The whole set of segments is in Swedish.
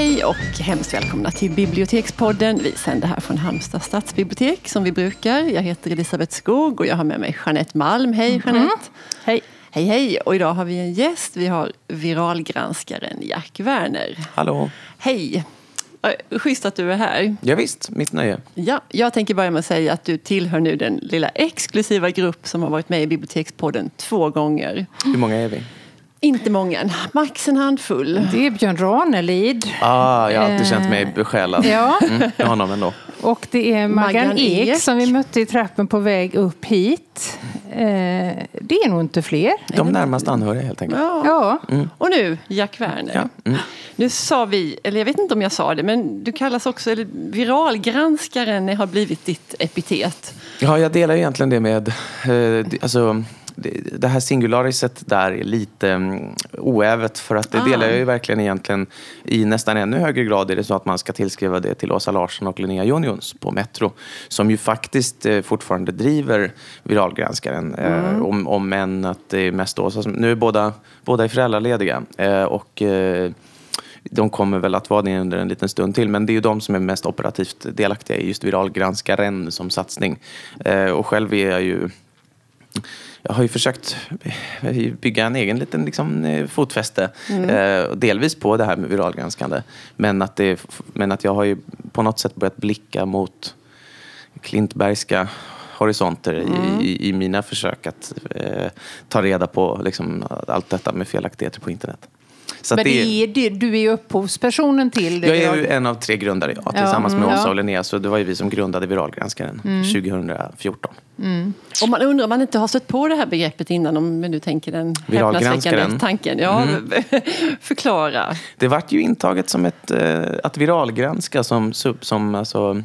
Hej och hemskt välkomna till Bibliotekspodden. Vi sänder här från Halmstad stadsbibliotek som vi brukar. Jag heter Elisabeth Skog och jag har med mig Jeanette Malm. Hej Jeanette! Mm. Hej! Hej hej! Och idag har vi en gäst. Vi har viralgranskaren Jack Werner. Hallå! Hej! Schysst att du är här. Ja, visst, mitt nöje. Ja, jag tänker börja med att säga att du tillhör nu den lilla exklusiva grupp som har varit med i Bibliotekspodden två gånger. Hur många är vi? Inte många, max en handfull. Det är Björn Ranelid. Ah, jag har alltid känt mig besjälad Ja, mm, med honom ändå. och det är Maggan Ek, Ek. som vi mötte i trappen på väg upp hit. Eh, det är nog inte fler. De närmast anhöriga helt enkelt. Ja. Ja, Och nu Jack Werner. Ja, mm. Nu sa vi, eller jag vet inte om jag sa det, men du kallas också eller viralgranskaren har blivit ditt epitet. Ja, jag delar egentligen det med... Eh, alltså, det, här singulariset där är lite mm, oävet för att det Ah. delar jag ju verkligen egentligen i nästan ännu högre grad är det så att man ska tillskriva det till Åsa Larsson och Linnea Jonions på Metro som ju faktiskt eh, fortfarande driver viralgranskaren eh, om, om än att det är mest Åsa som... Nu är båda, båda är föräldralediga eh, och de kommer väl att vara det under en liten stund till, men det är ju de som är mest operativt delaktiga i just viralgranskaren som satsning. Och själv är jag ju jag har ju försökt bygga en egen liten liksom, eh, fotfäste. Eh, delvis på det här med viralgranskande. Men att, det, men att jag har ju på något sätt börjat blicka mot Klintbergska horisonter i, i, i mina försök att eh, ta reda på liksom, allt detta med felaktigheter på internet. Så men det är, det, du är ju upphovspersonen till det. jag är ju en av tre grundare, ja, tillsammans med mm, Åsa ja. och Linnea. Så det var ju vi som grundade Viralgranskaren 2014. Och man undrar om man inte har stött på det här begreppet innan, om nu tänker den häpnadsväckande tanken. Ja, förklara. Det vart ju intaget som ett, eh, att viralgranska som, som alltså,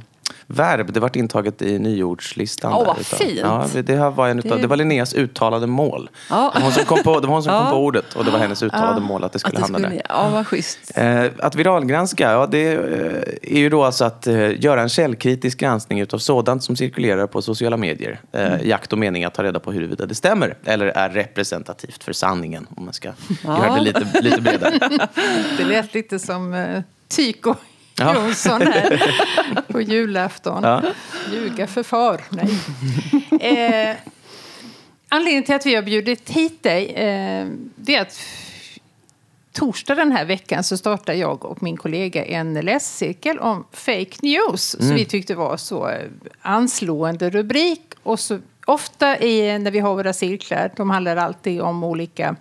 verb. Det vart intaget i nyordslistan. Åh, vad utav- fint. Ja, det, här var en utav, Det- det var Linneas uttalade mål. Ja. Det var hon som kom på, det var hon som kom Ja. på ordet och det var hennes uttalade mål att det skulle Att det hamna skulle, där. ja, vad schysst. Eh, att viralgranska, ja, det eh, är ju då alltså att eh, göra en källkritisk granskning utav sådant som cirkulerar på sociala medier. Eh, Mm. i akt och mening att ta reda på huruvida det stämmer eller är representativt för sanningen. Om man ska göra det lite, lite bredare. Det lät lite som uh, Tyko Ja. Jonsson här på julafton. Ja. Ljuga för far. Nej. eh, anledningen till att vi har bjudit hit dig eh, det är att torsdag den här veckan så startar jag och min kollega en läscirkel om fake news. Mm. Så vi tyckte var så eh, anslående rubrik. Och så, ofta i, när vi har våra cirklar, de handlar alltid om olika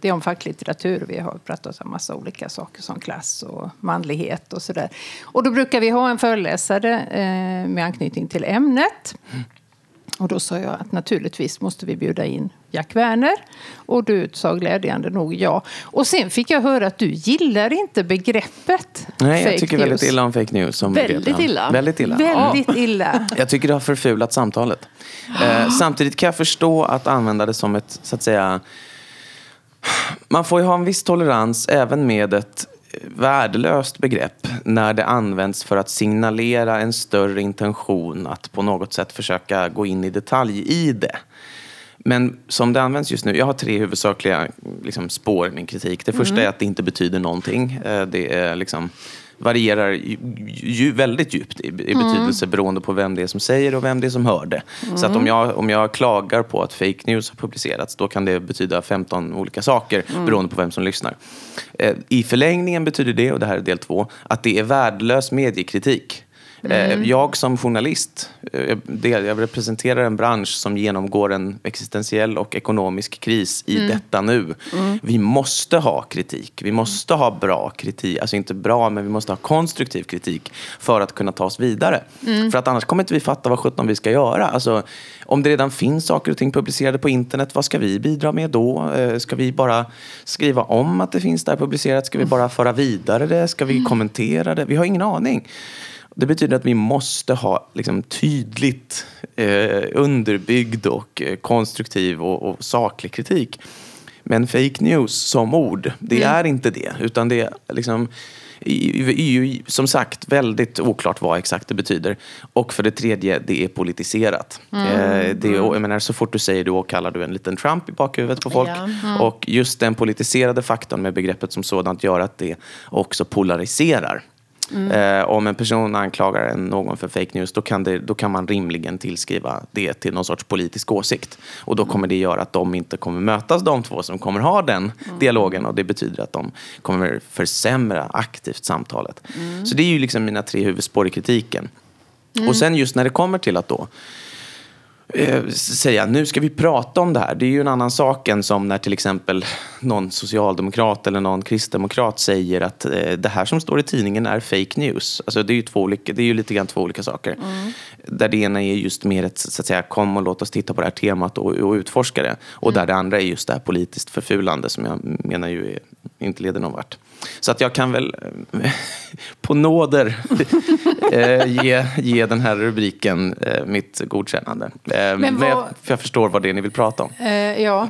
det är om facklitteratur. Vi har pratat om massa olika saker som klass och manlighet och sådär. Och då brukar vi ha en föreläsare eh, med anknytning till ämnet. Och då sa jag att naturligtvis måste vi bjuda in Jack Werner. Och du sa glädjande nog ja. Och sen fick jag höra att du gillar inte begreppet Nej, jag tycker news. väldigt illa om fake news. Som Väldigt begrepp, illa. Väldigt illa. Väldigt illa. Jag tycker det har förfulat samtalet. Eh, samtidigt kan jag förstå att använda det som ett, så att säga... Man får ju ha en viss tolerans även med ett värdelöst begrepp när det används för att signalera en större intention att på något sätt försöka gå in i detalj i det. Men som det används just nu, jag har tre huvudsakliga liksom, spår i min kritik. Det första är att det inte betyder någonting. Eh, Det är liksom varierar ju, väldigt djupt i, i betydelse beroende på vem det är som säger och vem det är som hör det. Så att om jag, om jag klagar på att fake news har publicerats då kan det betyda 15 olika saker beroende på vem som lyssnar. Eh, I förlängningen betyder det, och det här är del två, att det är värdelös mediekritik. Eh, Jag som journalist, eh, jag representerar en bransch som genomgår en existentiell och ekonomisk kris i detta nu. Vi måste ha kritik. Vi måste ha bra kritik. Alltså inte bra, men vi måste ha konstruktiv kritik för att kunna ta oss vidare. För att annars kommer inte vi fatta vad sjutton vi ska göra. Alltså, om det redan finns saker och ting publicerade på internet, vad ska vi bidra med då? Eh, Ska vi bara skriva om att det finns där publicerat? Ska vi bara föra vidare det? Ska vi kommentera det? Vi har ingen aning. Det betyder att vi måste ha liksom, tydligt eh, underbyggd och eh, konstruktiv och, och saklig kritik. Men fake news som ord, det är inte det. Utan det är liksom ju som sagt väldigt oklart vad exakt det betyder. Och för det tredje, det är politiserat. Mm. Eh, det är, jag menar, så fort du säger det kallar du en liten Trump i bakhuvudet på folk. Ja. Mm. Och just den politiserade faktorn med begreppet som sådant gör att det också polariserar. Mm. Eh, om en person anklagar en, någon för fake news då kan, det, då kan man rimligen tillskriva det till någon sorts politisk åsikt. Och då kommer det göra att de inte kommer mötas, de två som kommer ha den dialogen. Och det betyder att de kommer försämra aktivt samtalet. Så det är ju liksom mina tre huvudspår i kritiken. Och sen just när det kommer till att då eh, säga nu ska vi prata om det här. Det är ju en annan sak än som när till exempel någon socialdemokrat eller någon kristdemokrat säger att eh, det här som står i tidningen är fake news. Alltså det är ju, två olika, det är ju lite grann två olika saker. Där det ena är just mer ett så att säga kom och låt oss titta på det här temat och, och utforska det. Och där det andra är just det här politiskt förfulande som jag menar ju är, inte leder någon vart. Så att jag kan väl eh, på nåder eh, ge, ge den här rubriken eh, mitt godkännande. Men, vad- jag, för jag förstår vad det är ni vill prata om. Ja.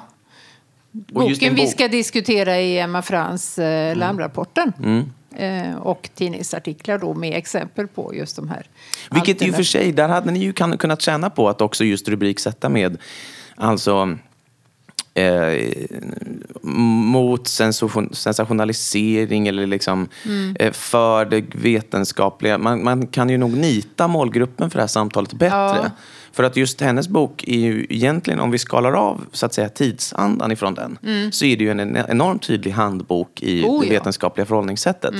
Och Boken en vi bok- ska diskutera i Emma Frans eh, larmrapporten. Mm. Eh, och tidningsartiklar då med exempel på just de här. Vilket ju alternativ- för sig, där hade ni ju kunnat tjäna på att också just rubriksätta med alltså eh, mot sensation, sensationalisering eller liksom eh, för det vetenskapliga. Man, man kan ju nog nita målgruppen för det här samtalet bättre. Ja. För att just hennes bok är ju egentligen, om vi skalar av så att säga tidsandan ifrån den, så är det ju en en enormt tydlig handbok i Oh, det ja. vetenskapliga förhållningssättet.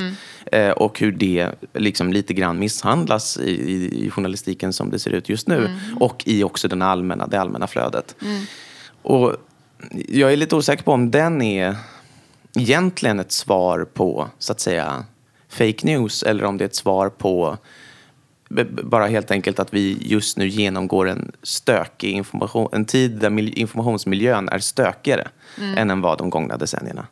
Eh, och hur det liksom lite grann misshandlas i, i, i journalistiken som det ser ut just nu. Och i också den allmänna, det allmänna flödet. Och jag är lite osäker på om den är egentligen ett svar på, så att säga, fake news. Eller om det är ett svar på bara helt enkelt att vi just nu genomgår en stökig information, en tid där mil- informationsmiljön är stökigare än en var de gångna decennierna.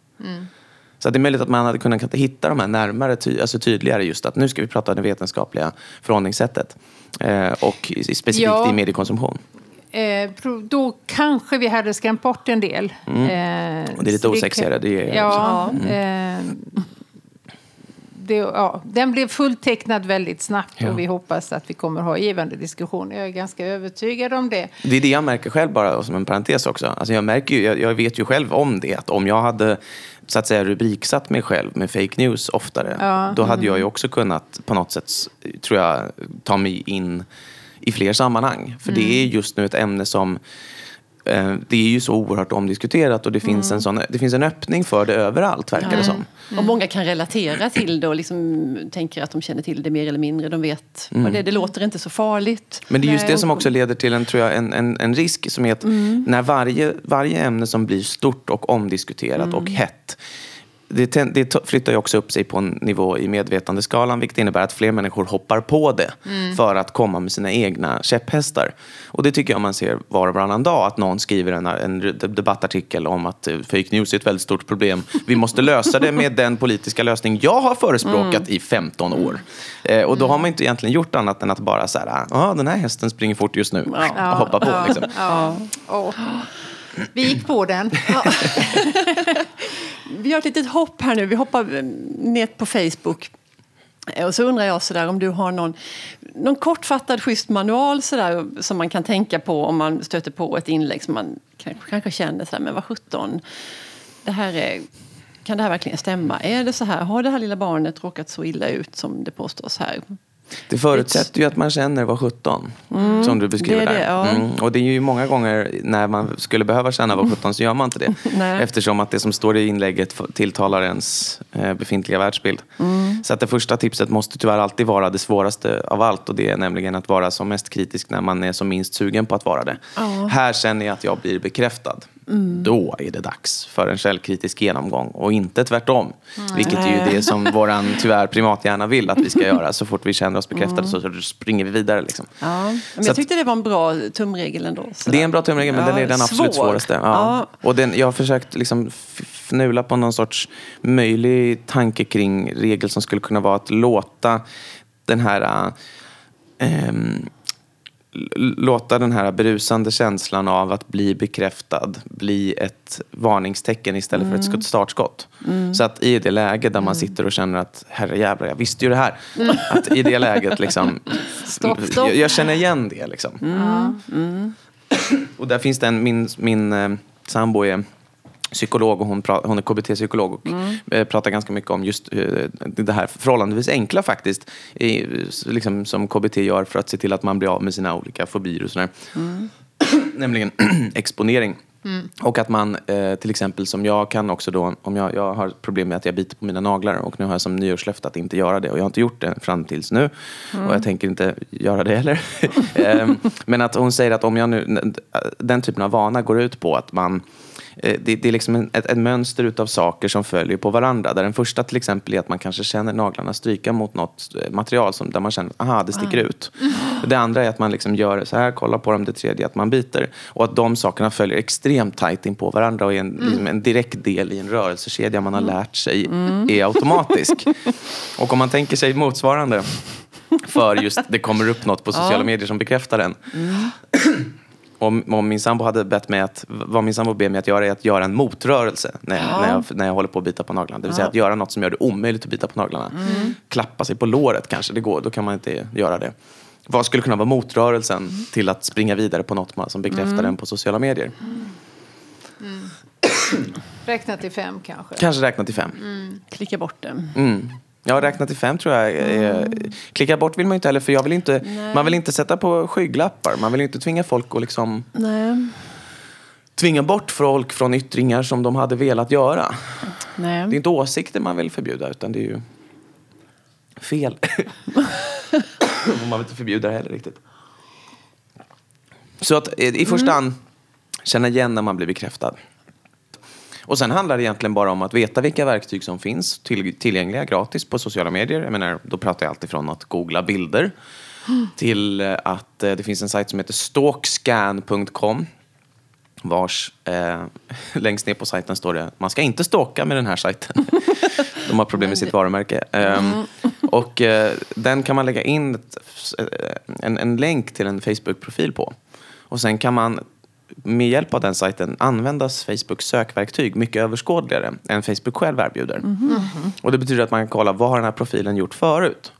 Så att det är möjligt att man hade kunnat hitta de här närmare, ty- alltså tydligare just att nu ska vi prata om det vetenskapliga förhållningssättet. Eh, och specifikt Ja. i mediekonsumtion. Eh, då kanske vi hade skrämt bort en del. Eh, Och det är lite osexigare, kan- det är- Ja, eh, det, ja, den blev fulltecknad väldigt snabbt Ja. och vi hoppas att vi kommer ha givande diskussioner. Jag är ganska övertygad om det. Det är det jag märker själv bara som en parentes också. Alltså jag, märker ju, jag, jag vet ju själv om det. Att om jag hade så att säga rubriksatt mig själv med fake news oftare. Ja. Då hade jag ju också kunnat på något sätt, tror jag, ta mig in i fler sammanhang. För det är just nu ett ämne som eh, det är ju så oerhört omdiskuterat och det finns, en sån, det finns en öppning för det överallt verkar det som. Och många kan relatera till det och liksom tänker att de känner till det mer eller mindre. De vet vad det. Det låter inte så farligt. Men det är just Nej, det som också leder till en, tror jag, en, en, en risk som är att när varje, varje ämne som blir stort och omdiskuterat och hett det, det flyttar ju också upp sig på en nivå i medvetandeskalan vilket innebär att fler människor hoppar på det för att komma med sina egna käpphästar. Och det tycker jag man ser var och varannan dag att någon skriver en, en de- debattartikel om att eh, fake news är ett väldigt stort problem. Vi måste lösa det med den politiska lösning jag har förespråkat i 15 år. Eh, och då har man inte egentligen gjort annat än att bara så här, ja den här hästen springer fort just nu och hoppa på. Liksom. Ja. Åh. Vi gick på den. Vi gör ett litet hopp här nu. Vi hoppar ner på Facebook. Och så undrar jag sådär, om du har någon, någon kortfattad schysst manual sådär, som man kan tänka på om man stöter på ett inlägg som man kanske, kanske känner sådär, men vad sjutton, det här är, kan det här verkligen stämma? Är det så här? Har det här lilla barnet råkat så illa ut som det påstås här? Det förutsätter ju att man känner vad 17 som du beskriver det det, där. ja. Mm. Och det är ju många gånger när man skulle behöva känna vad 17 så gör man inte det. Eftersom att det som står i inlägget tilltalar ens eh, befintliga världsbild. Mm. Så att det första tipset måste tyvärr alltid vara det svåraste av allt och det är nämligen att vara som mest kritisk när man är som minst sugen på att vara det. Här känner jag att jag blir bekräftad. Mm. Då är det dags för en källkritisk genomgång och inte tvärtom. Vilket är ju det som våran tyvärr primathjärna vill att vi ska göra. Så fort vi känner oss bekräftade så springer vi vidare. Liksom. Ja. Men Så jag att- tyckte det var en bra tumregel ändå. sådär. Det är en bra tumregel, men Ja, den är den absolut svår. svåraste. Ja. Ja. Och den, jag har försökt liksom fnula på någon sorts möjlig tanke kring regel som skulle kunna vara att låta den här... l- låta den här berusande känslan av att bli bekräftad bli ett varningstecken istället för ett skott- startskott. Så att i det läge där man sitter och känner att herre jävlar, jag visste ju det här. Att i det läget liksom, Stopp, stopp. Jag, jag känner igen det liksom. Och där finns det en, min, min eh, sambo är psykolog och hon, pra, hon är KBT-psykolog och eh, pratar ganska mycket om just eh, det här förhållandevis enkla faktiskt, i, liksom, som KBT gör för att se till att man blir av med sina olika fobier och sådär. Nämligen exponering. Och att man eh, till exempel som jag kan också då, om jag, jag har problem med att jag biter på mina naglar och nu har jag som nyårslöfte att inte göra det och jag har inte gjort det fram tills nu och jag tänker inte göra det heller. Ehm, Men att hon säger att om jag nu, den typen av vana går ut på att man det, det är liksom en, ett, ett mönster utav saker som följer på varandra. Där den första till exempel är att man kanske känner naglarna stryka mot något eh, material som, där man känner aha, det sticker ut. Det andra är att man liksom gör så här, kollar på dem. Det tredje är att man biter. Och att de sakerna följer extremt tajt in på varandra och är en, liksom en direkt del i en rörelsekedja man har lärt sig är automatisk. Och om man tänker sig motsvarande för just det kommer upp något på sociala medier som bekräftar den. Om, om min sambo hade bett mig att, vad min sambo ber mig att göra är att göra en motrörelse när, när, jag, när jag håller på att bita på naglarna. Det vill säga att göra något som gör det omöjligt att bita på naglarna. Klappa sig på låret kanske, det går, då kan man inte göra det. Vad skulle kunna vara motrörelsen till att springa vidare på något som bekräftar den på sociala medier? Räkna till fem kanske. Kanske räkna till fem. Klicka bort det. Mm. Ja, räkna till fem tror jag. är- Klicka bort vill man inte heller, för jag vill inte, man vill inte sätta på skygglappar. Man vill inte tvinga folk att liksom Nej. tvinga bort folk från yttringar som de hade velat göra. Nej. Det är inte åsikter man vill förbjuda, utan det är ju fel. Man vill inte förbjuda det heller riktigt. Så att eh, i första hand känna igen när man blir bekräftad. Och sen handlar det egentligen bara om att veta vilka verktyg som finns till, tillgängliga gratis på sociala medier. Jag menar, då pratar jag alltid från att googla bilder till eh, att eh, det finns en sajt som heter stalkscan.com vars eh, längst ner på sajten står det man ska inte stalka med den här sajten. De har problem med sitt varumärke. Um, och eh, den kan man lägga in ett, eh, en, en länk till en Facebook-profil på. Och sen kan man med hjälp av den sajten användas Facebooks sökverktyg mycket överskådligare än Facebook själv erbjuder. Och det betyder att man kan kolla vad har den här profilen gjort förut?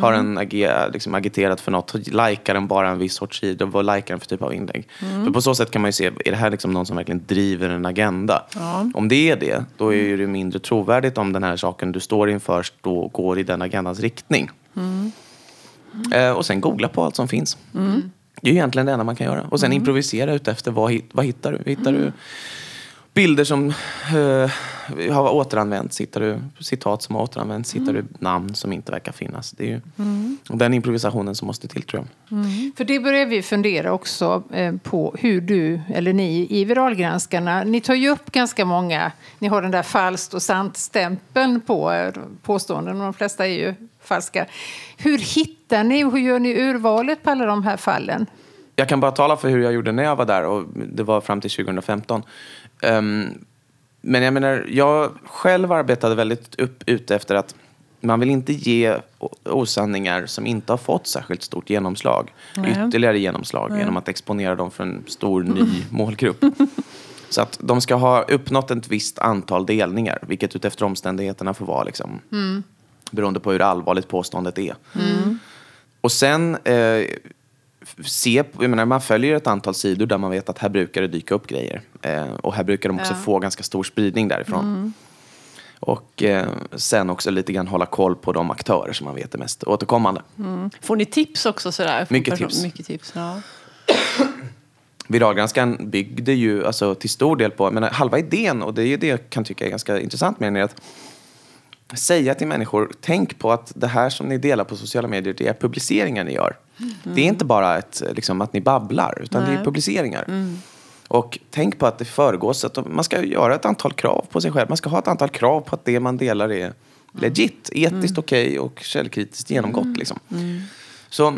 Har den ager, liksom agiterat för något? Likar den bara en viss sorts sidor? Vad likar den för typ av inlägg? För på så sätt kan man ju se, är det här liksom någon som verkligen driver en agenda? Om det är det, då är det mindre trovärdigt om den här saken du står inför stå, går i den agendans riktning. Eh, och sen googla på allt som finns. Det är egentligen det enda man kan göra. Och sen improvisera ut efter vad, vad hittar du? Hittar du bilder som eh, har återanvänts? Hittar du citat som har återanvänts? Hittar du namn som inte verkar finnas? Det är ju den improvisationen som måste till tror jag. För det börjar vi fundera också eh, på hur du, eller ni i Viralgranskarna, ni tar ju upp ganska många, ni har den där falskt och sant-stämpeln på er påståenden, och de flesta är ju falska. Hur hittar ni och hur gör ni urvalet på alla de här fallen? Jag kan bara tala för hur jag gjorde när jag var där och det var fram till 2015. Ehm, men jag menar, jag själv arbetade väldigt upp ute efter att man vill inte ge osanningar som inte har fått särskilt stort genomslag. Nej. Ytterligare genomslag genom att exponera dem för en stor ny målgrupp. Så att de ska ha uppnått ett visst antal delningar, vilket utefter omständigheterna får vara liksom, beroende på hur allvarligt påståendet är. Och sen eh, se, jag menar, man följer ett antal sidor där man vet att här brukar det dyka upp grejer. Eh, och här brukar de också Ja. få ganska stor spridning därifrån. Och eh, sen också lite grann hålla koll på de aktörer som man vet är mest återkommande. Får ni tips också? Sådär, Mycket tips. Mycket tips ja. Viralgranskan byggde ju alltså, till stor del på, menar, halva idén, och det är ju det jag kan tycka är ganska intressant med den, är att säga till människor, tänk på att det här som ni delar på sociala medier, det är publiceringar ni gör. Det är inte bara ett, liksom, att ni babblar, utan det är Nej. publiceringar. Och tänk på att det föregås, att man ska göra ett antal krav på sig själv. Man ska ha ett antal krav på att det man delar är legit, etiskt okej och källkritiskt genomgått. Liksom. Så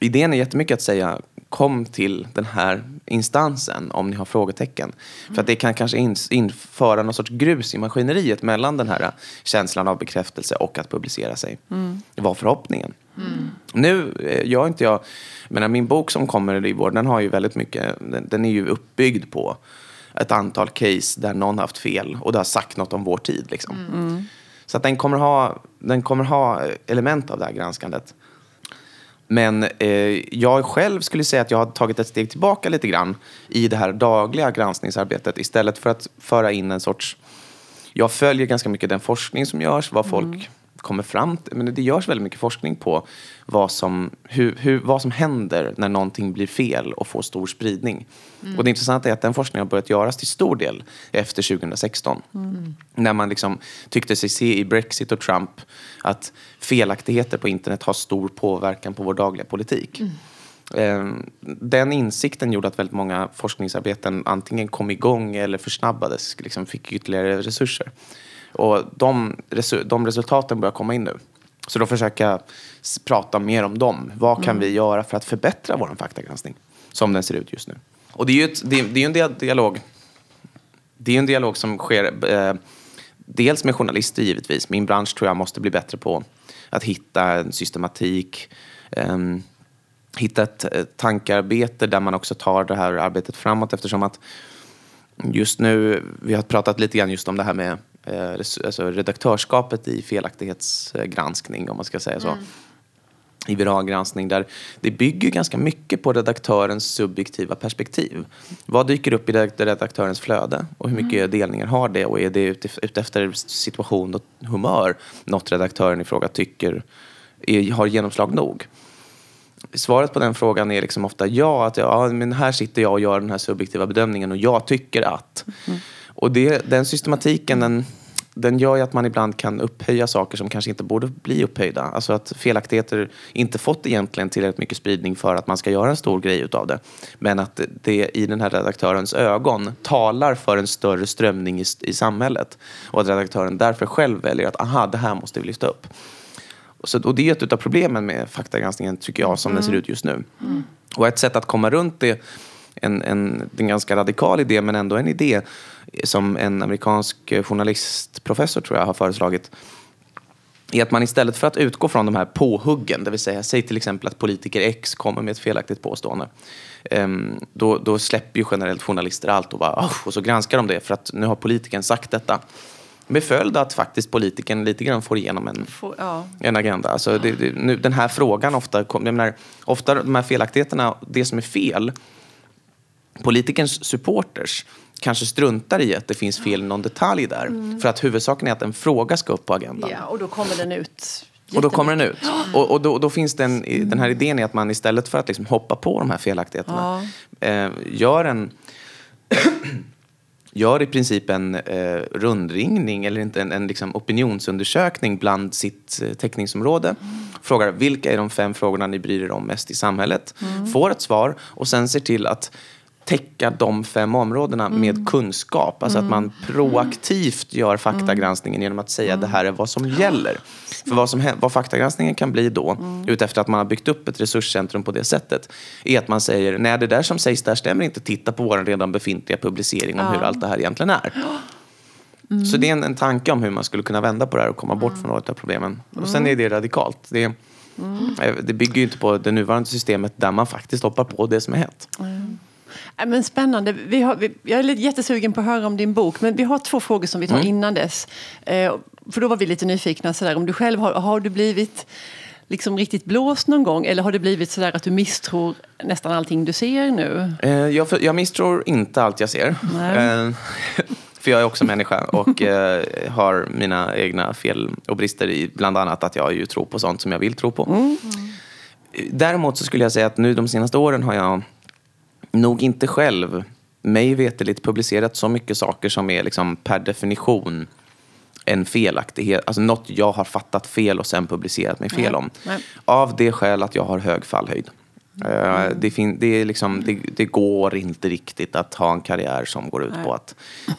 idén är jättemycket att säga kom till den här instansen om ni har frågetecken. För att det kan kanske ins- införa någon sorts grus i maskineriet mellan den här känslan av bekräftelse och att publicera sig. Det var förhoppningen. Nu eh, gör inte jag... Men min bok som kommer i vår, den har ju väldigt mycket... Den, den är ju uppbyggd på ett antal case där någon haft fel och det har sagt något om vår tid. Liksom. Så att den kommer, ha, den kommer ha element av det här granskandet. Men eh, jag själv skulle säga att jag har tagit ett steg tillbaka lite grann i det här dagliga granskningsarbetet istället för att föra in en sorts... Jag följer ganska mycket den forskning som görs, vad folk kommer fram. Men det görs väldigt mycket forskning på vad som, hur, hur, vad som händer när någonting blir fel och får stor spridning. Och det intressanta är att den forskningen har börjat göras till stor del efter 2016. När man liksom tyckte sig se i Brexit och Trump att felaktigheter på internet har stor påverkan på vår dagliga politik. Eh, Den insikten gjorde att väldigt många forskningsarbeten antingen kom igång eller försnabbades, liksom fick ytterligare resurser. Och de, resu- de resultaten börjar komma in nu. Så då s- prata mer om dem. Vad kan vi göra för att förbättra vår faktagranskning som den ser ut just nu? Och det är ju ett, det, det är en dia- dialog. Det är en dialog som sker eh, dels med journalister givetvis. Min bransch tror jag måste bli bättre på att hitta en systematik. ehm, hitta ett, ett tankarbete där man också tar det här arbetet framåt eftersom att just nu, vi har pratat lite grann just om det här med eh, alltså redaktörskapet i felaktighetsgranskning, om man ska säga så. I viral granskning, där det bygger ganska mycket på redaktörens subjektiva perspektiv. Vad dyker upp i redak- redaktörens flöde och hur mycket delningar har det och är det utefter situation och humör något redaktören i fråga tycker är, har genomslag nog? Svaret på den frågan är liksom ofta ja, att ja, men här sitter jag och gör den här subjektiva bedömningen och jag tycker att. Och det, den systematiken den, den gör ju att man ibland kan upphöja saker som kanske inte borde bli upphöjda. Alltså att felaktigheter inte fått egentligen tillräckligt mycket spridning för att man ska göra en stor grej utav det. Men att det i den här redaktörens ögon talar för en större strömning i, i samhället. Och att redaktören därför själv väljer att aha, det här måste vi lyfta upp. Och Så, och det är ett av problemen med faktagranskningen, tycker jag, som den ser ut just nu. Och ett sätt att komma runt det, en, en, en ganska radikal idé, men ändå en idé som en amerikansk journalistprofessor, tror jag, har föreslagit, är att man istället för att utgå från de här påhuggen, det vill säga, säg till exempel att politiker X kommer med ett felaktigt påstående. ehm, då, då släpper ju generellt journalister allt och, bara, och så granskar de det för att nu har politikern sagt detta. Med följd att faktiskt politikern lite grann får igenom en, Får- ja. en agenda. Alltså det, det, nu, den här frågan ofta, jag menar, ofta de här felaktigheterna, det som är fel, politikerns supporters kanske struntar i att det finns fel i någon detalj där. För att huvudsaken är att en fråga ska upp på agendan. ja, och då kommer den ut. Och då kommer den ut. Och, och då, då finns den, den här idén i att man istället för att liksom hoppa på de här felaktigheterna eh, gör en gör i princip en eh, rundringning eller inte en, en liksom opinionsundersökning bland sitt eh, täckningsområde. Frågar vilka är de fem frågorna ni bryr er om mest i samhället. Får ett svar och sen ser till att täcka de fem områdena med kunskap. Alltså att man proaktivt gör faktagranskningen genom att säga det här är vad som gäller. För vad, som, vad faktagranskningen kan bli då, utefter att man har byggt upp ett resurscentrum på det sättet, är att man säger nej det där som sägs där stämmer inte, titta på vår redan befintliga publicering om hur allt det här egentligen är. Så det är en, en tanke om hur man skulle kunna vända på det här och komma bort från några av problemen. Och sen är det radikalt. Det, eh, det bygger ju inte på det nuvarande systemet där man faktiskt hoppar på det som är hett. Ja, men spännande. Vi har, vi, jag är lite jättesugen på att höra om din bok, men vi har två frågor som vi tar innan dess. Eh, för då var vi lite nyfikna, sådär, om du själv har, har du blivit liksom riktigt blåst någon gång eller har det blivit sådär att du misstror nästan allting du ser nu? Eh, jag, jag misstror inte allt jag ser. Eh, för jag är också människa och eh, har mina egna fel och brister i bland annat att jag ju tror på sånt som jag vill tro på. Däremot så skulle jag säga att nu de senaste åren har jag nog inte själv, mig veterligt, publicerat så mycket saker som är liksom per definition en felaktighet, alltså något jag har fattat fel och sen publicerat mig fel om. Nej. Av det skäl att jag har hög fallhöjd. Eh, Det, fin- det, är liksom, det, det går inte riktigt att ha en karriär som går ut på att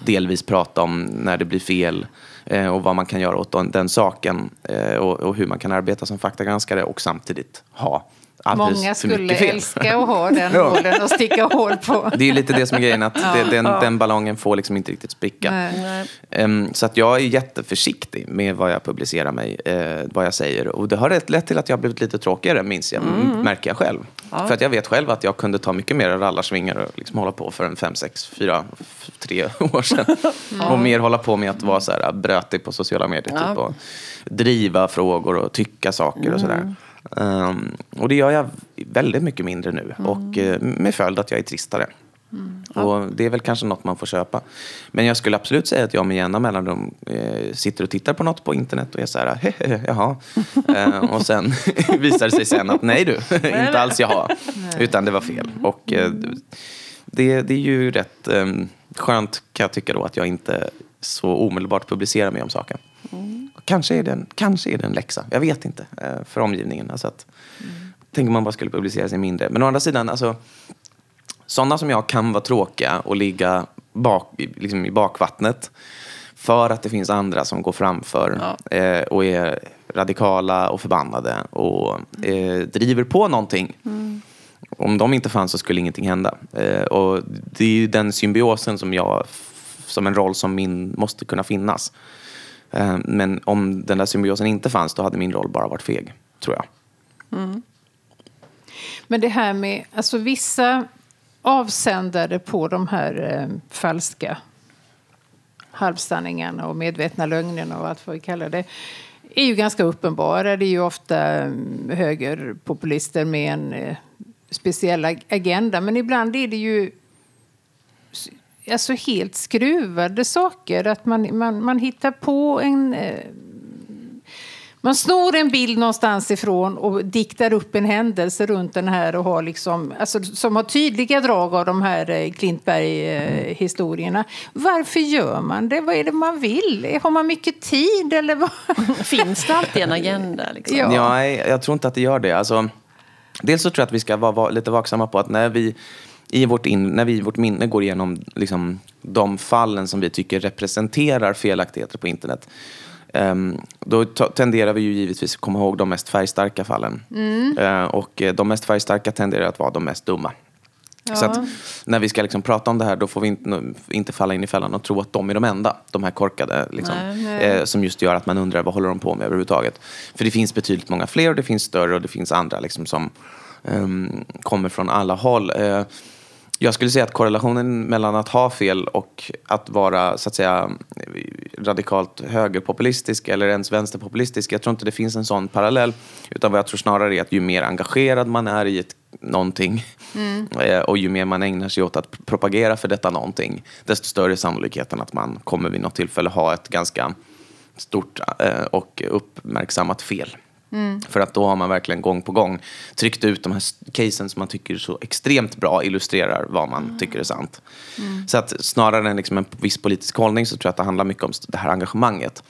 delvis prata om när det blir fel eh, och vad man kan göra åt den, saken eh, och hur man kan arbeta som faktagranskare och samtidigt ha alldeles Många för mycket skulle älska att ha den Ja. nålen och sticka hål på. Det är lite det som är grejen, att det, den, den ballongen får liksom inte riktigt spricka. Nej. Nej. Ehm, så att jag är jätteförsiktig med vad jag publicerar mig, eh, vad jag säger. Och det har lett till att jag har blivit lite tråkigare, minns jag, märker jag själv. För att jag vet själv att jag kunde ta mycket mer rallarsvingar och liksom hålla på för en fem, sex, fyra, tre år sedan. Och mer hålla på med att vara så här brötig på sociala medier. Ja. Typ, och driva frågor och tycka saker och sådär. Ehm, och det gör jag väldigt mycket mindre nu. Och eh, med följd att jag är tristare. Och det är väl kanske något man får köpa. Men jag skulle absolut säga att jag med jämna mellanrum eh, sitter och tittar på något på internet och är så här, hehehe, jaha. eh, och sen visar det sig sen att nej du, inte alls jaha. Utan det var fel. Och eh, det, det är ju rätt eh, skönt kan jag tycka då att jag inte så omedelbart publicerar mig om saken. Kanske, är det en, kanske är det en läxa, jag vet inte, eh, för omgivningen. Alltså att, Tänk om man bara skulle publicera sig mindre. Men å andra sidan, alltså, sådana som jag kan vara tråkiga och ligga bak, liksom i bakvattnet för att det finns andra som går framför eh, och är radikala och förbannade och eh, driver på någonting. Om de inte fanns så skulle ingenting hända. Eh, och det är ju den symbiosen som jag, som en roll som min måste kunna finnas. Eh, men om den där symbiosen inte fanns, då hade min roll bara varit feg, tror jag. Mm. Men det här med, alltså vissa avsändare på de här eh, falska halvsanningarna och medvetna lögnerna och allt vad vi kallar det är ju ganska uppenbara. Det är ju ofta mm, högerpopulister med en eh, speciell agenda. Men ibland är det ju alltså helt skruvade saker. Att man, man, man hittar på en... Eh, man snor en bild någonstans ifrån och diktar upp en händelse runt den här och har liksom, alltså, som har tydliga drag av de här eh, Klintberg-historierna. Varför gör man det? Vad är det man vill? Har man mycket tid eller vad? Finns det alltid en agenda? Liksom? Ja. Ja. Nej, jag tror inte att det gör det. Alltså, dels så tror jag att vi ska vara, vara lite vaksamma på att när vi i vårt, in, när vi i vårt minne går igenom liksom, de fallen som vi tycker representerar felaktigheter på internet ehm, då tenderar vi ju givetvis att komma ihåg de mest färgstarka fallen. Eh, och eh, de mest färgstarka tenderar att vara de mest dumma. Så att när vi ska liksom prata om det här då får vi inte, inte falla in i fällan och tro att de är de enda, de här korkade, liksom, eh, som just gör att man undrar vad håller de på med överhuvudtaget. För det finns betydligt många fler och det finns större och det finns andra liksom, som ehm, kommer från alla håll. Eh, jag skulle säga att korrelationen mellan att ha fel och att vara så att säga radikalt högerpopulistisk eller ens vänsterpopulistisk, jag tror inte det finns en sån parallell. Utan vad jag tror snarare är att ju mer engagerad man är i ett någonting eh, och ju mer man ägnar sig åt att propagera för detta någonting, desto större är sannolikheten att man kommer vid något tillfälle ha ett ganska stort eh, och uppmärksammat fel. För att då har man verkligen gång på gång tryckt ut de här casen som man tycker så extremt bra illustrerar vad man tycker är sant. Så att snarare än liksom en viss politisk hållning så tror jag att det handlar mycket om det här engagemanget.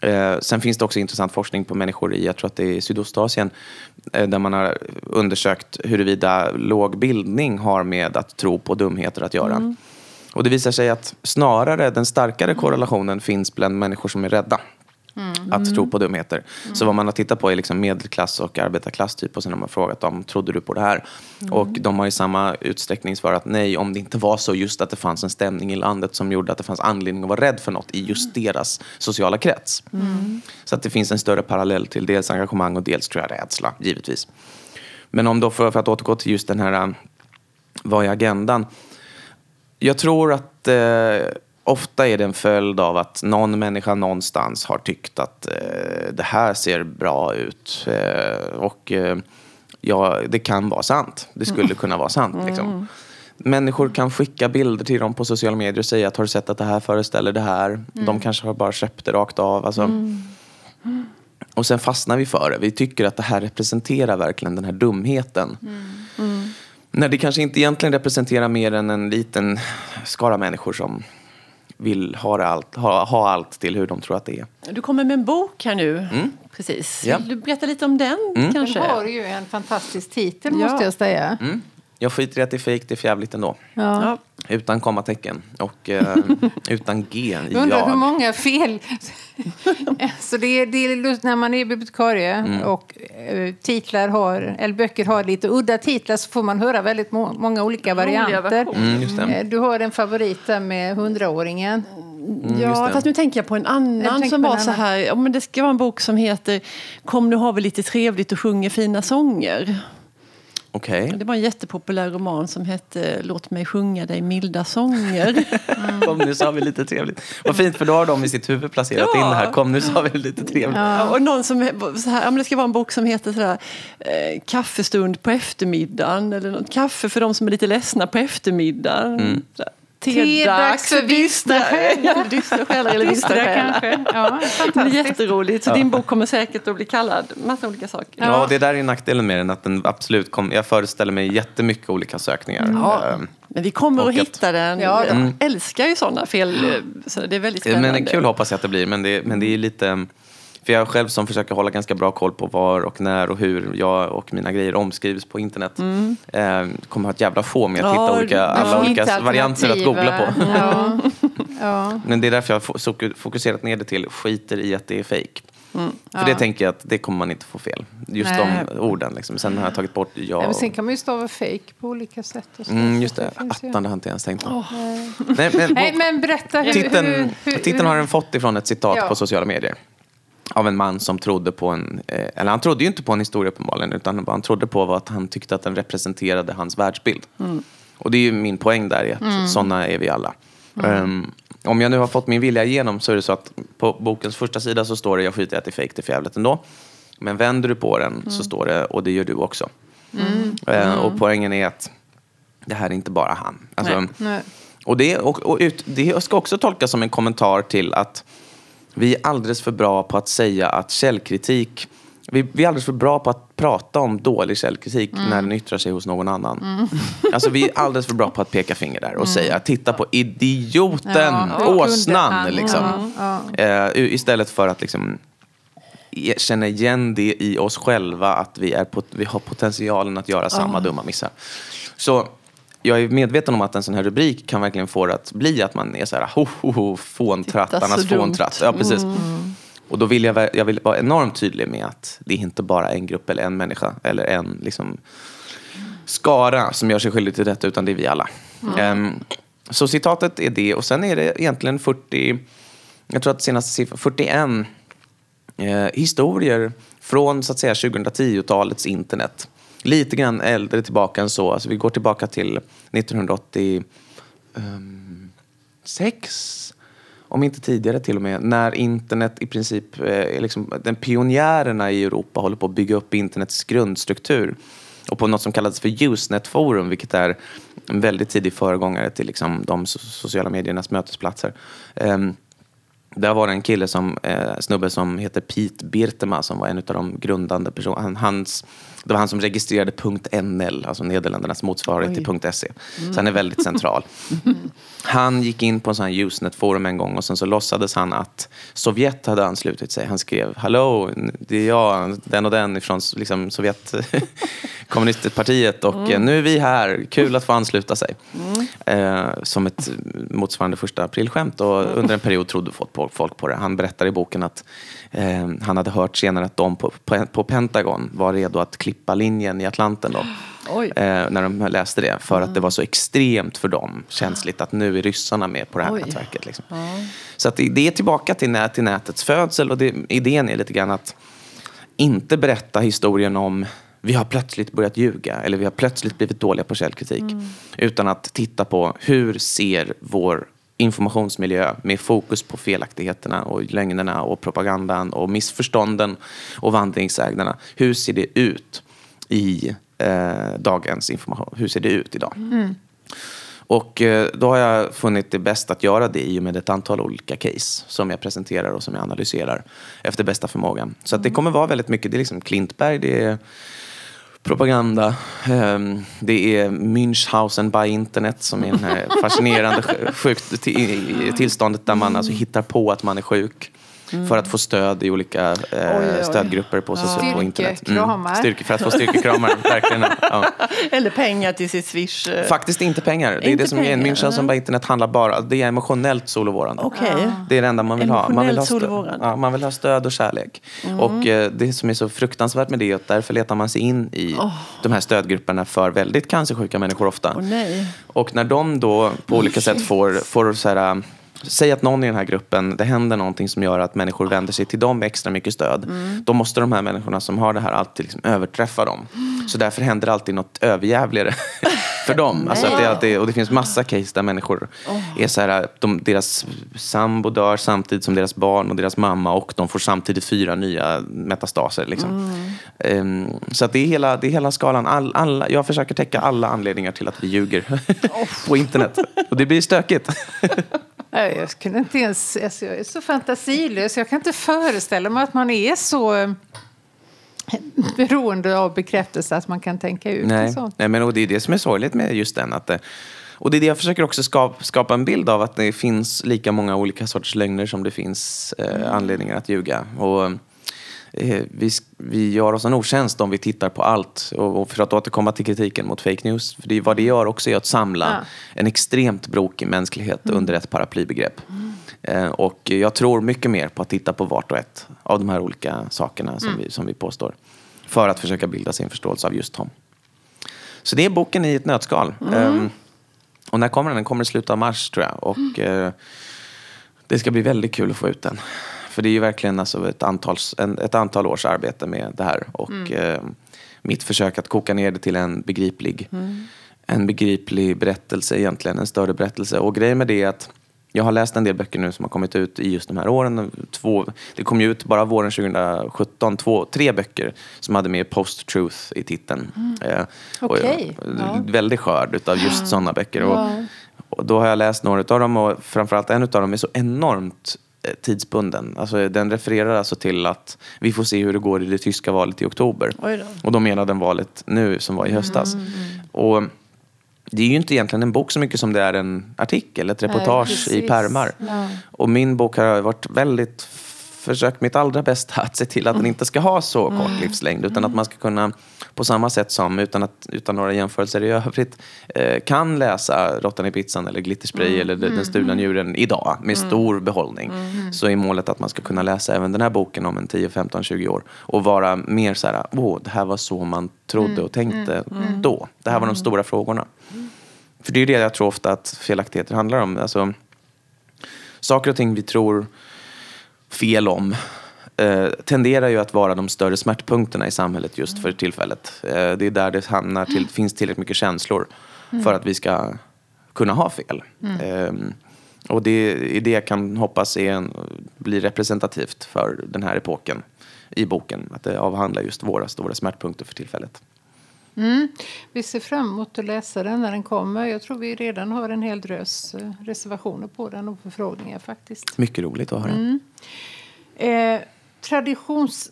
Eh, sen finns det också intressant forskning på människor i, jag tror att det är Sydostasien, eh, där man har undersökt huruvida låg bildning har med att tro på dumheter att göra. Och det visar sig att snarare den starkare korrelationen finns bland människor som är rädda. Att tro på dumheter. Så vad man har tittat på är liksom medelklass och arbetarklass typ och sen har man frågat dem, trodde du på det här? Och de har i samma utsträckning svarat nej om det inte var så just att det fanns en stämning i landet som gjorde att det fanns anledning att vara rädd för något i just deras sociala krets. Så att det finns en större parallell till dels engagemang och dels tror jag rädsla, givetvis. Men om då, för, för att återgå till just den här, äh, vad är agendan? Jag tror att eh, ofta är det en följd av att någon människa någonstans har tyckt att eh, det här ser bra ut. Eh, och eh, ja, det kan vara sant. Det skulle kunna vara sant. Liksom. Människor kan skicka bilder till dem på sociala medier och säga att har du sett att det här föreställer det här? De kanske har bara köpt det rakt av. Alltså. Och sen fastnar vi för det. Vi tycker att det här representerar verkligen den här dumheten. När det kanske inte egentligen representerar mer än en liten skara människor som vill ha, det allt, ha, ha allt till hur de tror att det är. Du kommer med en bok här nu. Precis. Ja. Vill du berätta lite om den kanske? Den har ju en fantastisk titel Ja. måste jag säga. Mm. Jag skiter i att det är fejk, det är för ändå. Ja. Utan kommatecken och eh, utan G i Jag undrar hur många fel Så det är, det är lust, när man är bibliotekarie Mm. och eh, titlar har, eller böcker har lite udda titlar så får man höra väldigt må, många olika varianter. Mm, just det. Eh, Du har en favorit där med hundraåringen. just Ja, fast nu tänker jag på en annan som var en så annan. här. Ja, men det ska vara en bok som heter Kom nu har vi lite trevligt och sjunger fina sånger. Okej. Det var en jättepopulär roman som hette Låt mig sjunga dig milda sånger. Kom nu så har vi lite trevligt. Vad fint för då har de i sitt huvud placerat Ja. in det här. Kom nu så har vi lite trevligt. Ja, och någon som så här, det ska vara en bok som heter så här, eh, Kaffestund på eftermiddagen eller något, Kaffe för de som är lite ledsna på eftermiddagen. Mm. Tedags för dystra själar. Ja, dystra själar eller själar. kanske. Ja, Det är fantastiskt. jätteroligt. Så din bok kommer säkert att bli kallad massa olika saker. Ja, och det där är nackdelen med den. Att den absolut kom, jag föreställer mig jättemycket olika sökningar. Ja, Ehm, men vi kommer och att hitta den. Ja, jag Mm. älskar ju sådana fel. Så det är väldigt Ja, spännande. Men kul hoppas jag att det blir. Men det, men det är lite... För jag själv som försöker hålla ganska bra koll på var och när och hur jag och mina grejer omskrivs på internet. Eh, kommer ha ett jävla få med att hitta Mm. Ja, olika, alla olika Hitta varianter att googla på. Ja. Ja. Men det är därför jag har fo- fokuserat ner det till skiter i att det är fake. För Ja. det tänker jag att det kommer man inte få fel. Just Nej. de orden. Liksom. Sen har jag tagit bort ja. Ja, men sen kan man ju stava fake på olika sätt. Och så. Mm, just det. Attan, det har inte ens tänkt på. Nej, men, Nej, men berätta hur... titeln, hur, hur, titeln har den fått ifrån ett citat Ja. på sociala medier. Av en man som trodde på en, eh, eller han trodde ju inte på en historia uppenbarligen, utan vad han trodde på var att han tyckte att den representerade hans världsbild. Och det är ju min poäng där, att sådana är vi alla. Ehm, om jag nu har fått min vilja igenom så är det så att på bokens första sida så står det jag skiter i att det är fejk, det är för jävligt ändå. Men vänder du på den så står det och det gör du också. Eh, och poängen är att det här är inte bara han. Alltså, Nej. Nej. och det, och, och ut, det ska också tolkas som en kommentar till att vi är alldeles för bra på att säga att källkritik vi, vi är alldeles för bra på att prata om dålig källkritik när den yttrar sig hos någon annan. Alltså vi är alldeles för bra på att peka finger där och säga titta på idioten, Ja, åsnan. Liksom. Ja, Eh, istället för att liksom ge- känna igen det i oss själva att vi, är vi har potentialen att göra samma dumma missar. Så jag är medveten om att en sån här rubrik kan verkligen få det att bli att man är så här, ho, ho, ho, fåntrattarnas fåntratt. Ja, precis. Och då vill jag, jag vill vara enormt tydlig med att det är inte bara en grupp eller en människa eller en liksom, skara som gör sig skyldig till detta, utan det är vi alla. Ehm, så citatet är det, och sen är det egentligen 40, jag tror att senaste siffran, 41 eh, historier från så att säga 2010-talets internet. Lite grann äldre tillbaka än så. Alltså, vi går tillbaka till 1986, om inte tidigare till och med, när internet i princip, eh, liksom, den pionjärerna i Europa håller på att bygga upp internets grundstruktur. Och på något som kallades för Usenet Forum, vilket är en väldigt tidig föregångare till liksom, de sociala mediernas mötesplatser. Eh, där var det en kille som, eh, snubbe som heter Pete Birtema som var en av de grundande personerna. Hans, det var han som registrerade .nl, alltså Nederländernas motsvarighet till .se. Så han är väldigt central. Han gick in på en sån här Usenet-forum en gång och sen så låtsades han att Sovjet hade anslutit sig. Han skrev Hallå, det är jag, den och den ifrån liksom, Sovjet kommunistpartiet och eh, nu är vi här, kul att få ansluta sig. Eh, som ett motsvarande första aprilskämt och under en period trodde folk på det. Han berättar i boken att eh, han hade hört senare att de på, på, på Pentagon var redo att klippa linjen i Atlanten då. Oj. Eh, när de läste det. För att det var så extremt för dem känsligt att nu är ryssarna med på det här Oj. nätverket. Liksom. Så att det, är tillbaka till, nät, till nätets födsel och det, idén är lite grann att inte berätta historien om vi har plötsligt börjat ljuga eller vi har plötsligt blivit dåliga på källkritik. Utan att titta på hur ser vår informationsmiljö med fokus på felaktigheterna och lögnerna och propagandan och missförstånden och vandringssägnerna. Hur ser det ut i eh, dagens information? Hur ser det ut idag? Och eh, då har jag funnit det bäst att göra det i och med ett antal olika case som jag presenterar och som jag analyserar efter bästa förmåga. Så att det kommer vara väldigt mycket, det är liksom Klintberg, det är propaganda, ehm, det är Münchhausen by internet som är det här fascinerande sj- sjukt tillståndet där man alltså hittar på att man är sjuk. För att få stöd i olika eh, Oj, oj. stödgrupper på, ja. på internet. Styrkekramar. Styrke, för att få styrkekramar, verkligen. Ja. Eller pengar till sitt Swish. eh. Faktiskt inte pengar. Det är Inte det som är pengar, München som bara internet handlar bara. Det är emotionellt solovårande. Okej. Det är det enda man vill ha. Man vill ha, stöd, ja, man vill ha stöd och kärlek. Och eh, det som är så fruktansvärt med det är att därför letar man sig in i de här stödgrupperna för väldigt cancersjuka människor ofta. Nej. Och när de då på olika sätt får, får så här, Säg att någon i den här gruppen, det händer någonting som gör att människor vänder sig till dem med extra mycket stöd. Då måste de här människorna som har det här alltid liksom överträffa dem. Så därför händer det alltid något överjävligare för dem. Alltså att det, är alltid, och det finns massa case där människor är så här, de, deras sambo dör samtidigt som deras barn och deras mamma och de får samtidigt fyra nya metastaser. Liksom. Ehm, så att det, är hela, det är hela skalan. All, alla, jag försöker täcka alla anledningar till att vi ljuger på internet. Och det blir stökigt. Jag kunde inte ens, alltså jag är så fantasilös. Jag kan inte föreställa mig att man är så eh, beroende av bekräftelse att man kan tänka ut Nej, och sånt. Nej men och det är det som är sorgligt med just den. Att, det- och det är det jag försöker också skapa, skapa en bild av, att det finns lika många olika sorters lögner som det finns eh, anledningar att ljuga. Och, eh, vi, sk- vi gör oss en otjänst om vi tittar på allt. Och, och för att återkomma till kritiken mot fake news, för det, vad det gör också är att samla Ja. en extremt brokig mänsklighet under ett paraplybegrepp. Eh, och jag tror mycket mer på att titta på vart och ett av de här olika sakerna som, vi, som vi påstår. För att försöka bilda sin förståelse av just dem. Så det är boken i ett nötskal. Ehm, och när kommer den? Den kommer i slutet av mars tror jag. Och eh, det ska bli väldigt kul att få ut den. För det är ju verkligen alltså ett, antal, en, ett antal års arbete med det här. Och eh, mitt försök att koka ner det till en begriplig, en begriplig berättelse egentligen. En större berättelse. Och grejen med det är att jag har läst en del böcker nu som har kommit ut i just de här åren. Två, det kom ju ut bara våren 2017, två, tre böcker som hade med post-truth i titeln. Eh, och, Okej, och, ja. Väldigt skörd av just sådana böcker. Och, och då har jag läst några av dem och framförallt en av dem är så enormt eh, tidsbunden. Alltså, den refererar alltså till att vi får se hur det går i det tyska valet i oktober. Och då menar den valet nu som var i höstas. Och det är ju inte egentligen en bok så mycket som det är en artikel, ett reportage i precis. pärmar. Ja. Och min bok har varit väldigt försökt mitt allra bästa att se till att den inte ska ha så kort livslängd utan att man ska kunna på samma sätt som, utan, att, utan några jämförelser i övrigt, eh, kan läsa Råttan i pizzan eller Glitterspray eller Den stulna njuren idag med stor behållning. Så är målet att man ska kunna läsa även den här boken om en 10, 15, 20 år och vara mer så här, åh, det här var så man trodde och tänkte då. Det här var de stora frågorna. För det är det jag tror ofta att felaktigheter handlar om. Alltså, saker och ting vi tror fel om eh, tenderar ju att vara de större smärtpunkterna i samhället just för tillfället. Eh, det är där det hamnar till, finns tillräckligt mycket känslor för att vi ska kunna ha fel. Eh, och det är det jag kan hoppas är en, blir representativt för den här epoken i boken. Att det avhandlar just våra stora smärtpunkter för tillfället. Vi ser fram emot att läsa den när den kommer. Jag tror vi redan har en hel drös eh, reservationer på den och förfrågningar faktiskt. Mycket roligt att höra. Eh, traditions,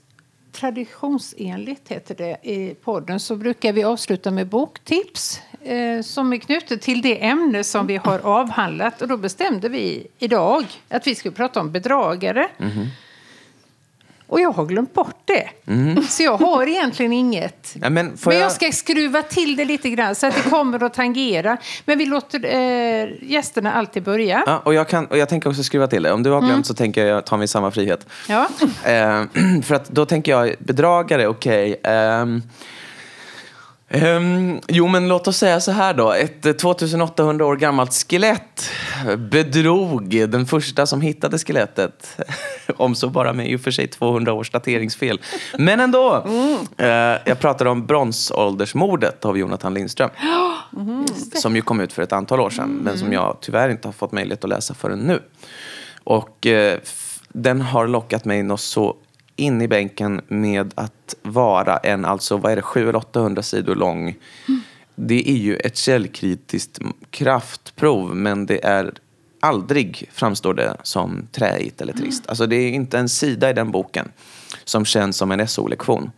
traditionsenligt heter det i podden så brukar vi avsluta med boktips eh, som är knutet till det ämne som vi har avhandlat. Och då bestämde vi idag att vi skulle prata om bedragare. Och jag har glömt bort det. Så jag har egentligen inget. Ja, men Men jag- jag ska skruva till det lite grann så att det kommer att tangera. Men vi låter eh, gästerna alltid börja. Ja, och, jag kan, och jag tänker också skriva till det. Om du har glömt så tänker jag ta mig samma frihet. Ja. Eh, för att då tänker jag, bedragare, okej. Ehm, ehm, jo, men låt oss säga så här då. Ett eh, 2800 år gammalt skelett bedrog den första som hittade skelettet. om så bara med i och för sig 200 års dateringsfel. Men ändå. Eh, jag pratar om bronsåldersmordet av Jonathan Lindström. Som ju kom ut för ett antal år sedan, men som jag tyvärr inte har fått möjlighet att läsa förrän nu. Och eh, f- den har lockat mig något så in i bänken med att vara en, alltså vad är det, 700 800 sidor lång. Det är ju ett källkritiskt kraftprov, men det är aldrig, framstår det, som träigt eller trist. Alltså det är inte en sida i den boken som känns som en SO-lektion.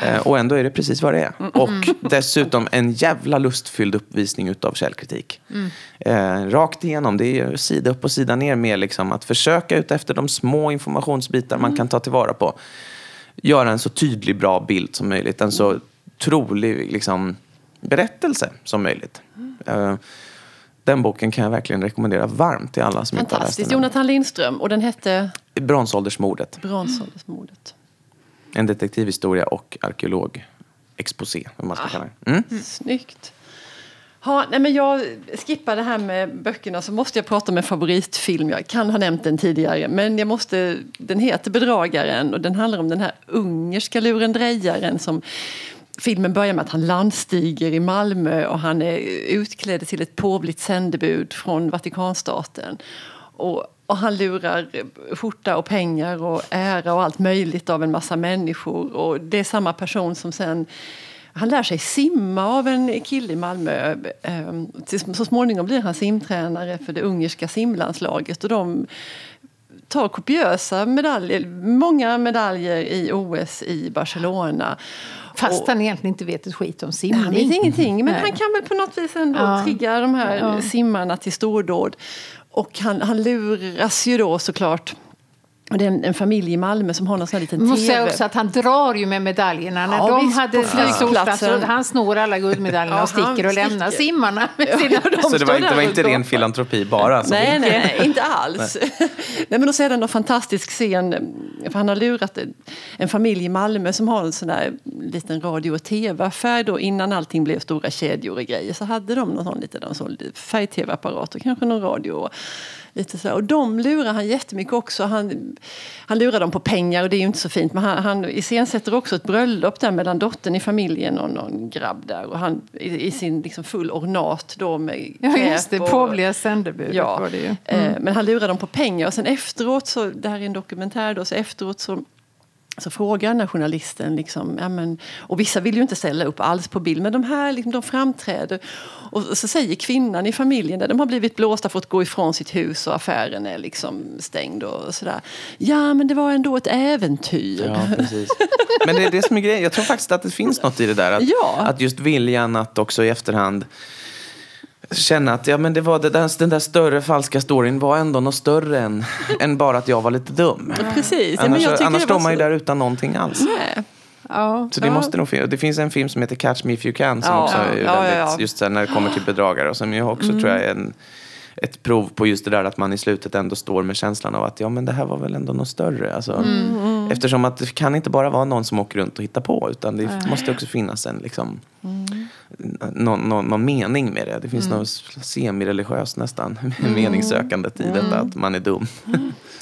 Eh, och ändå är det precis vad det är. Och dessutom en jävla lustfylld uppvisning utav källkritik. Eh, rakt igenom, det är sida upp och sida ner med liksom att försöka ut efter de små informationsbitar man kan ta tillvara på. Göra en så tydlig, bra bild som möjligt. En så trolig liksom, berättelse som möjligt. Eh, den boken kan jag verkligen rekommendera varmt till alla som inte har läst Fantastiskt. den. än. Jonathan Lindström. Och den hette Bronsåldersmordet. Bronsåldersmordet. En detektivhistoria och arkeolog-exposé, vad man ska kalla det. Mm. Snyggt. Ha, nej men jag skippar det här med böckerna så måste jag prata om en favoritfilm. Jag kan ha nämnt den tidigare men jag måste, den heter Bedragaren och den handlar om den här ungerska lurendrejaren som Filmen börjar med att han landstiger i Malmö och han är utklädd till ett påvligt sändebud från Vatikanstaten. Och, och han lurar skjorta och pengar och ära och allt möjligt av en massa människor. Och det är samma person som sen han lär sig simma av en kille i Malmö. Ehm, Så småningom blir han simtränare för det ungerska simlandslaget. Och de tar kopiösa medaljer, många medaljer i OS i Barcelona. Fast Och- han egentligen inte vet ett skit om simning. han vet ingenting, men Nej. han kan väl på något vis ändå Ja. trigga de här Ja. simmarna till stordåd. Och han, han luras ju då såklart. Och det är en, en familj i Malmö som har någon sån här liten Man måste TV. också att han drar ju med medaljerna. När Ja, de visst, hade på flygplatsen. han snor alla guldmedaljerna Ja, och sticker och lämnar sticker. simmarna med Ja, sina... de Så det var, det var inte ren filantropi bara? Alltså. Nej, nej, nej, inte alls. nej, men då ser den en fantastisk scen. För han har lurat en, familj i Malmö som har en sån där liten radio och tv-affär. Då, innan allting blev stora kedjor och grejer så hade de någon sån liten färg-tv-apparat och kanske någon radio. Lite sådär. och de lurar han jättemycket också. Han, han lurar dem på pengar och det är ju inte så fint. Men han, han iscensätter också ett bröllop där mellan dottern i familjen och någon grabb där. Och han i, i sin liksom full ornat då med Ja, just det. Påvliga sändebudet Ja, var det ju. eh, men han lurar dem på pengar. Och sen efteråt, så, det här är en dokumentär, då, så efteråt så, så frågar den här journalisten, liksom, ja, men, och vissa vill ju inte ställa upp alls på bild, men de här liksom, de framträder. Och så säger kvinnan i familjen, där de har blivit blåsta för att gå ifrån sitt hus och affären är liksom stängd och sådär. Ja, men det var ändå ett äventyr. Ja, precis. Men det är det som är grejen. Jag tror faktiskt att det finns något i det där. Att, Ja. att just viljan att också i efterhand känna att ja, men det var det där, den där större falska storyn var ändå något större än, än bara att jag var lite dum. Precis. Ja, men Annars, jag tycker annars står man ju där utan någonting alls. Nej. Ja. Så det måste nog finnas. Det finns en film som heter Catch Me If You Can som Ja, också ja, är ja, väldigt, ja, ja. just när det kommer till bedragare och som ju också tror jag är en, ett prov på just det där att man i slutet ändå står med känslan av att ja men det här var väl ändå något större. Alltså, Eftersom att det kan inte bara vara någon som åker runt och hittar på utan det måste också finnas en liksom någon, någon, någon mening med det. Det finns något semireligiöst nästan meningssökandet i detta att man är dum.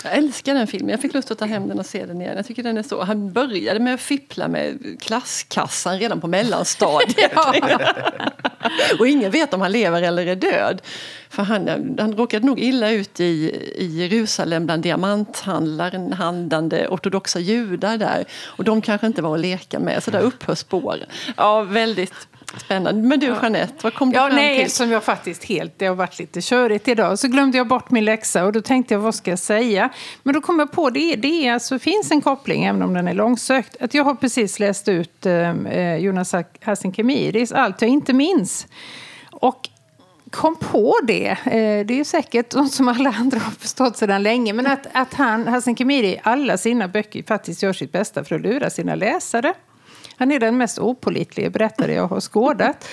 Jag älskar den filmen. Jag fick lust att ta hem den och se den igen. Jag tycker den är så. Han började med att fippla med klasskassan redan på mellanstadiet. och ingen vet om han lever eller är död. För han, han råkade nog illa ut i, i Jerusalem bland diamanthandlande ortodoxa judar där. Och de kanske inte var att leka med. Så där upphör spåren. Ja, väldigt spännande. Men du Jeanette, vad kom du Ja, fram nej, till? eftersom jag faktiskt helt, det har varit lite körigt idag, så glömde jag bort min läxa och då tänkte jag, vad ska jag säga? Men då kom jag på, det, det är alltså, finns en koppling, även om den är långsökt, att jag har precis läst ut eh, Jonas Hassan Khemiris Allt jag inte minns. Och kom på det, eh, det är ju säkert något som alla andra har förstått sedan länge, men att, att han, Hassan Khemiri i alla sina böcker faktiskt gör sitt bästa för att lura sina läsare. Han är den mest opålitliga berättare jag har skådat.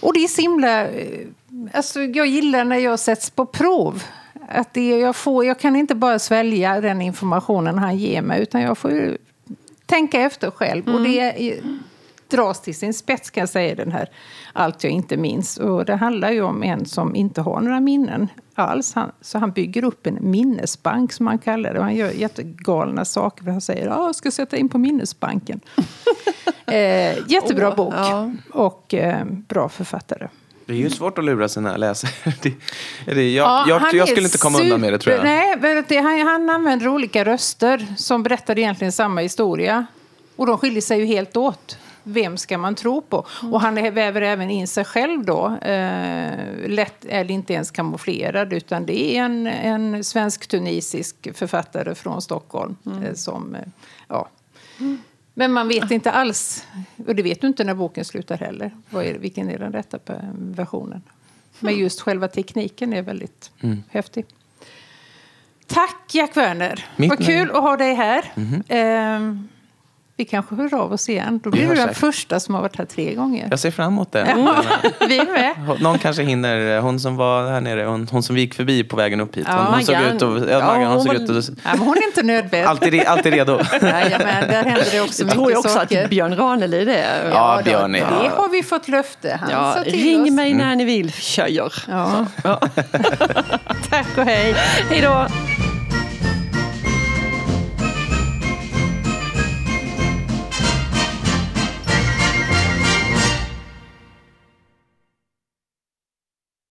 Och det är så himla... eh, Alltså, jag gillar när jag sätts på prov. Att det, jag, får, jag kan inte bara svälja den informationen han ger mig, utan jag får ju tänka efter själv. Och det är, dras till sin spets kan jag säga, den här Allt jag inte minns. Och det handlar ju om en som inte har några minnen alls. Han, så han bygger upp en minnesbank som han kallar det. Och han gör jättegalna saker. För han säger att jag ska sätta in på minnesbanken. eh, jättebra Åh, bok. ja. Och eh, bra författare. Det är ju svårt att lura sina läsare. Det, det, jag, Ja, jag, han jag är skulle inte komma undan med det tror jag. super- Nej, men det, han, han använder olika röster som berättar egentligen samma historia. Och de skiljer sig ju helt åt. Vem ska man tro på? Och han väver även in sig själv då. Eh, lätt, eller inte ens kamouflerad, utan det är en, en svensk-tunisisk författare från Stockholm. Eh, som, eh, ja. Men man vet inte alls, och det vet du inte när boken slutar heller, vad är, vilken är den rätta versionen. Men just själva tekniken är väldigt häftig. Tack Jack Werner. Mitt Vad kul att ha dig här. Ehm, vi kanske hör av oss igen. Då blir du den säkert. första som har varit här tre gånger. Jag ser fram emot det. Ja, vi är med. Någon kanske hinner. Hon som var här nere, hon, hon som vi gick förbi på vägen upp hit. Hon, Ja, hon såg ut och, ja, Ja, hon hon såg var- ut och, Ja, men hon är inte nödbedd. alltid, alltid redo. Jajamän, där händer det också Jag tror mycket jag också saker. att Björn Ranelid är. Ja, då, Björn är- Det har vi fått löfte. Han Ja, ring oss. mig när ni vill, tjejer. Ja. Tack och hej. Hej då!